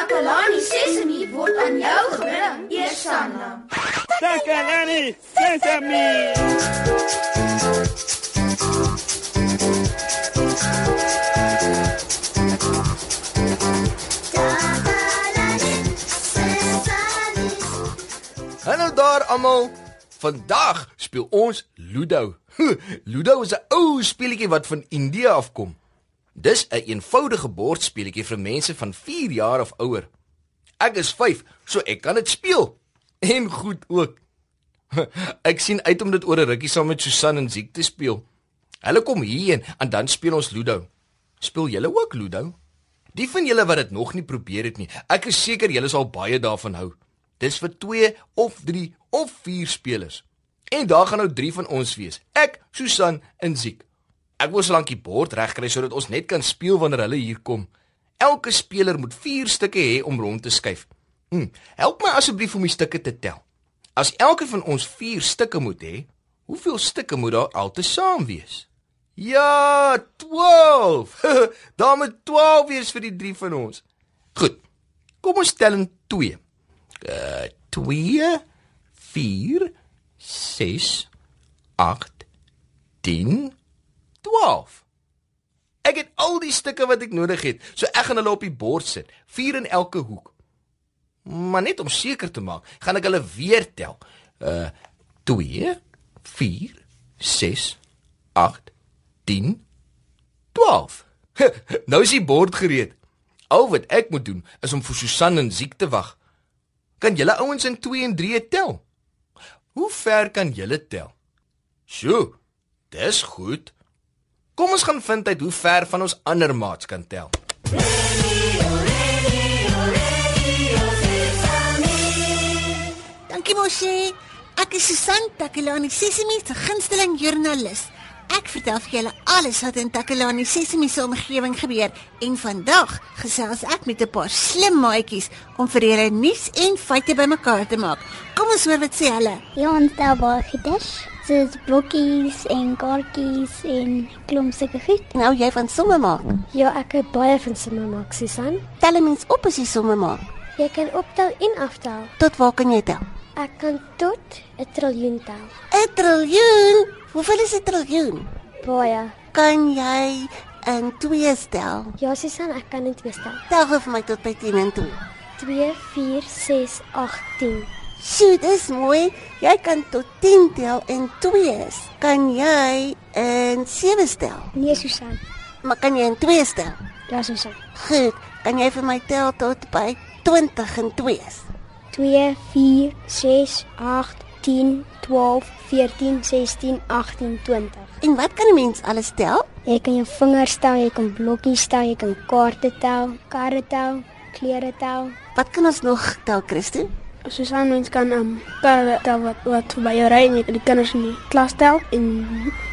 Takalani Sesemi word aan jou gebring, Eersanna. Takalani Sesame. Hallo daar almal. Vandag speel ons Ludo. Ludo is 'n ou speletjie wat van Indië afkom. Dis 'n een eenvoudige bordspeletjie vir mense van 4 jaar of ouer. Ek is 5, so ek kan dit speel. En goed ook. Ek sien uit om dit oor 'n rukkie saam met Susan en Ziek te speel. Hulle kom hierheen en dan speel ons Ludo. Speel julle ook Ludo? Die van julle wat dit nog nie probeer het nie, ek is seker julle sal baie daarvan hou. Dis vir 2 of 3 of 4 spelers. En daar gaan nou 3 van ons wees. Ek, Susan en Ziek. Ek wou solank die bord regkry sodat ons net kan speel wanneer hulle hier kom. Elke speler moet 4 stukke hê om rond te skuif. Hm, help my asseblief om die stukke te tel. As elke van ons 4 stukke moet hê, hoeveel stukke moet daar altesaam wees? Ja, 12. daar moet 12 wees vir die 3 van ons. Goed. Kom ons tel in 2. Uh 2 4 6 8 10 12. Ek het al die stukke wat ek nodig het, so ek gaan hulle op die bord sit, vier in elke hoek. Maar net om seker te maak, gaan ek hulle weer tel. Uh 2 4 6 8 10 12. nou is die bord gereed. Al wat ek moet doen is om vir Susan en Ziek te wag. Kan julle ouens in 2 en 3 tel? Hoe ver kan julle tel? Sjoe, dis goed. Kom ons gaan vind uit hoe ver van ons ander maats kan tel. Dankie mosie. Ek is Susan Takelani, Sesimi se gunsteling joernalis. Ek vertel vir julle alles wat in Takelani Sesimi se omgewing gebeur en vandag gesels ek met 'n paar slim maatjies om vir julle nuus en feite bymekaar te maak. Kom ons hoor wat sê hulle. Ja, ons tel baie goedes soos blokkies en kaartjies en klomp sulke goed. Nou jy van somme maak. Ja, ek het baie van somme maak, Susan. Tel mens op as jy somme maak. Jy kan optel en aftel. Tot waar kan jy tel? Ek kan tot 'n triljoen tel. 'n Triljoen? Hoeveel is 'n triljoen? Baie. Kan jy in 2 stel? Ja, Susan, ek kan in 2 stel. Tel gou vir my tot by 10 en 2. 2 4 6 8 10. Sjoe, dis mooi. Jy kan tot 10 tel en 2 is. Kan jy in 7 stel? Nee, Susan. Maar kan jy in 2 stel? Ja, Susan. Goed. Kan jy vir my tel tot by 20 en 2 is? 2 4 6 8 10 12 14 16 18 20. En wat kan 'n mens alles tel? Jy kan jou vingers tel, jy kan blokkies tel, jy kan kaarte tel, karre tel, klere tel. Wat kan ons nog tel, Christo? soos aan mens kan um kar tel wat wat by jou ry en jy kan die kinders in die klas tel en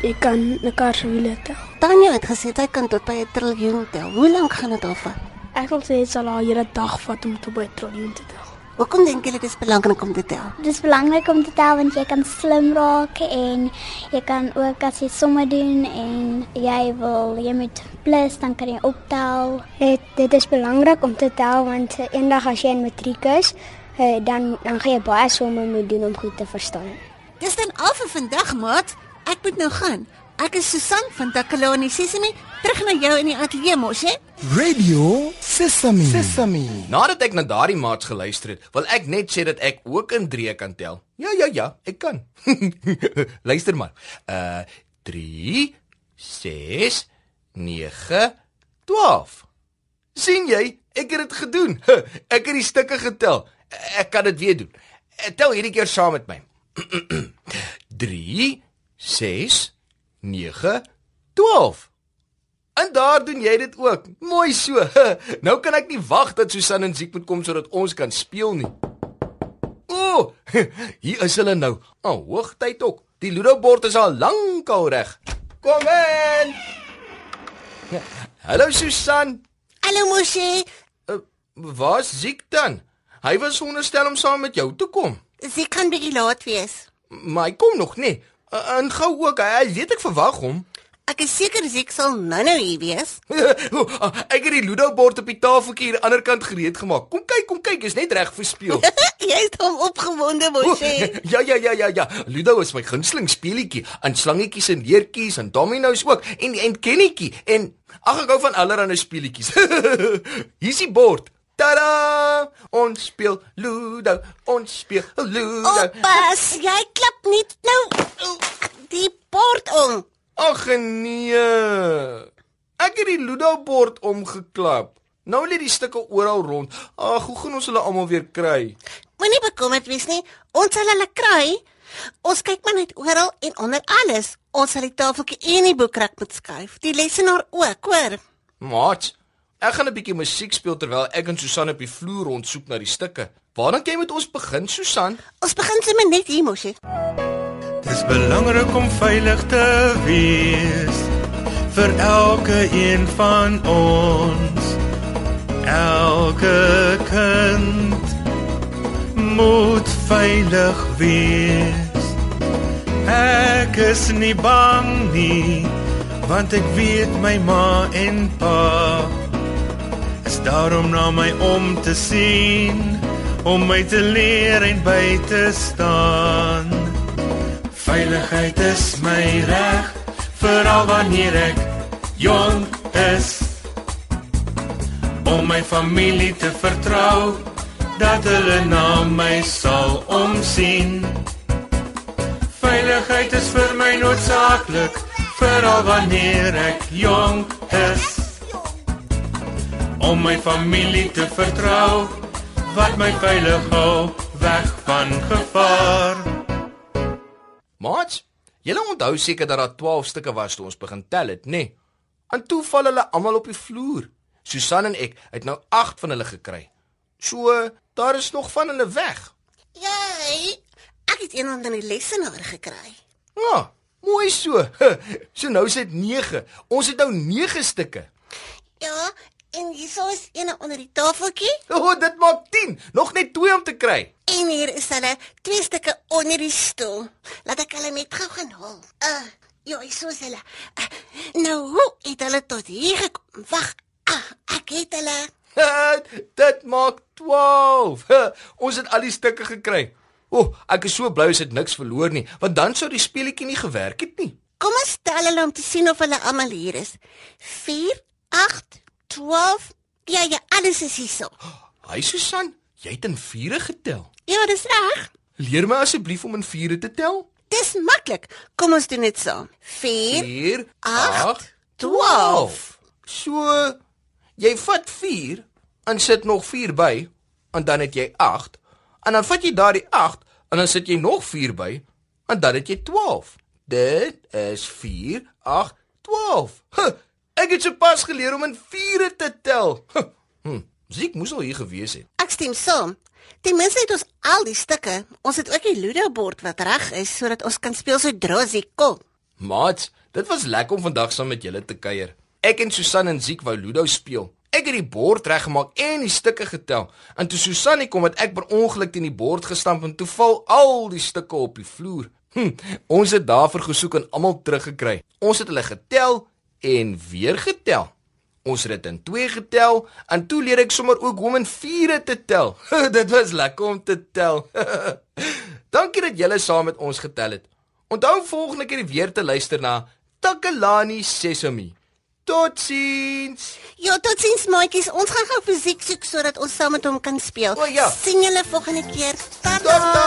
jy kan 'n kar se wiele tel. Tanya het gesê hy kan tot by 'n triljoen tel. Hoe lank gaan dit al vat? Ek wil sê dit sal al 'n dag vat om tot by 'n triljoen te tel. Hoekom dink jy dit is belangrik om te tel? Dit is belangrik om te tel want jy kan slim raak en jy kan ook as jy somme doen en jy wil jy met plus dan kan jy optel. Dit dit is belangrik om te tel want eendag as jy in matriek is, uh, dan dan gaan jy baie somme moet doen om goed te verstaan. Dis dan al vir vandag, maat. Ek moet nou gaan. Ek is Susan van Takalani Sesimi, terug na jou in die ateljee mos, hè? Radio Sesame. Sesame. Nadat ek na daardie maats geluister het, wil ek net sê dat ek ook in 3 kan tel. Ja, ja, ja, ek kan. Luister maar. Uh 3 6 9 12. sien jy? Ek het dit gedoen. Ek het die stukke getel. Ek kan dit weer doen. Tel hierdie keer saam met my. 3 6 9 12. En daar doen jy dit ook. Mooi so. Nou kan ek nie wag dat Susan en Ziek moet kom sodat ons kan speel nie. O, oh, hier is hulle nou. Al oh, hoogtyd ook. Die Ludo bord is al lankal reg. Kom in. Hallo Susan. Hallo Moshi. Uh, Waar's Ziek dan? Hy was onderstel om saam met jou te kom. Sy kan bietjie laat wees. Maar hy kom nog nie. En gou ook, hy weet ek verwag hom. Ek is seker Ziek sal nou-nou hier wees. ek het die Ludo bord op die tafeltjie hier aan die ander kant gereed gemaak. Kom kyk, kom kyk, is net reg vir speel. Jy is hom opgewonde, Moshe. ja ja ja ja ja. Ludo is my gunsteling speelietjie. En slangetjies en leertjies en dominos ook en en kennetjie en ag ek hou van allerlei speelietjies. Hier's die bord. Tada! Ons speel Ludo. Ons speel Ludo. Oppas, jy klap nie nou die bord om. Ag nee. Ek het die Ludo bord omgeklap. Nou lê die stukke oral rond. Ag, hoe gaan ons hulle almal weer kry? Moenie bekommerd wees nie. Ons sal hulle kry. Ons kyk maar net oral en onder alles. Ons sal die tafeltjie en die boekrak moet skuif. Die lesenaar ook, hoor. Maat, ek gaan 'n bietjie musiek speel terwyl ek en Susan op die vloer rondsoek na die stukke. Waar dink jy moet ons begin, Susan? Ons begin sommer net hier, Moshe. Dis belangrik om veilig te wees vir elke een van ons. Elke kind moet veilig wees. Ek is nie bang nie, want ek weet my ma en pa daarom na my om te sien, om my te leer en by te staan. Veiligheid is my reg, veral wanneer ek jonk is. Om my familie te vertrou, dat hulle na my sal omsien. Veiligheid is vir my noodsaaklik, veral wanneer ek jonk is. Om my familie te vertrou, wat my veilig hou weg van gevaar. Maat, julle onthou seker dat daar 12 stukke was toe ons begin tel het, nê? Nee? En toe val hulle almal op die vloer. Susan en ek het nou 8 van hulle gekry. So, daar is nog van hulle weg. Jy, ek het een onder die lesenaar gekry. Ja, mooi so. So nou is dit 9. Ons het nou 9 stukke. En hierso is een onder die tafeltjie O, oh, dit maak 10. Nog net 2 om te kry. en hier is hulle twee stukke onder die stoel. Laat ek hulle net gou gaan haal. Uh, ja, hierso is hulle. Uh, nou, hoe het hulle tot hier gekom? Wag, uh, ek het hulle. dit maak 12. Ons het al die stukke gekry. O, oh, ek is so bly ons het niks verloor nie, want dan sou die speletjie nie gewerk het nie. Kom ons tel hulle om te sien of hulle almal hier is. 4 8 12 Ja, ja, alles is hierso. Hy Susan, jy het in vure getel. Ja, dis reg. Leer my asseblief om in vure te tel. Dis maklik. Kom ons doen dit saam. 4 4 Agt, 12. So jy vat 4 en sit nog 4 by en dan het jy 8 en dan vat jy daardie 8 en dan sit jy nog 4 by en dan het jy 12. Dit is 4 8 12. Huh, ek het sopas geleer om in vure te tel. Huh, hm, Ziek moes al hier gewees het. Ek stem saam. Ten minste het ons al die stukke. Ons het ook die Ludo bord wat reg is sodat ons kan speel sodra sy kom. Maat, dit was lekker om vandag saam met julle te kuier. Ek en Susan en Ziek wou Ludo speel. Ek het die bord reggemaak en die stukke getel. En toe Susan kom het ek per ongeluk teen die bord gestamp en toe val al die stukke op die vloer. Hm, ons het daarvoor gesoek en almal teruggekry. Ons het hulle getel en weer getel. Ons het dit in 2 getel en toe leer ek sommer ook hoe om in 4 te tel. dit was lekker om te tel. Dankie dat julle saam met ons getel het. Onthou volgende keer weer te luister na Takalani Sesemi. Totsiens. Ja, totsiens maatjies. Ons gaan gou fisiek soek sodat ons saam met hom kan speel. O, ja. Sien julle volgende keer. Tata.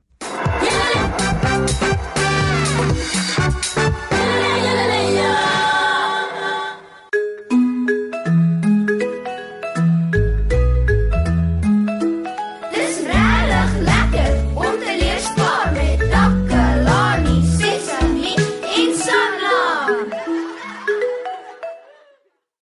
ja.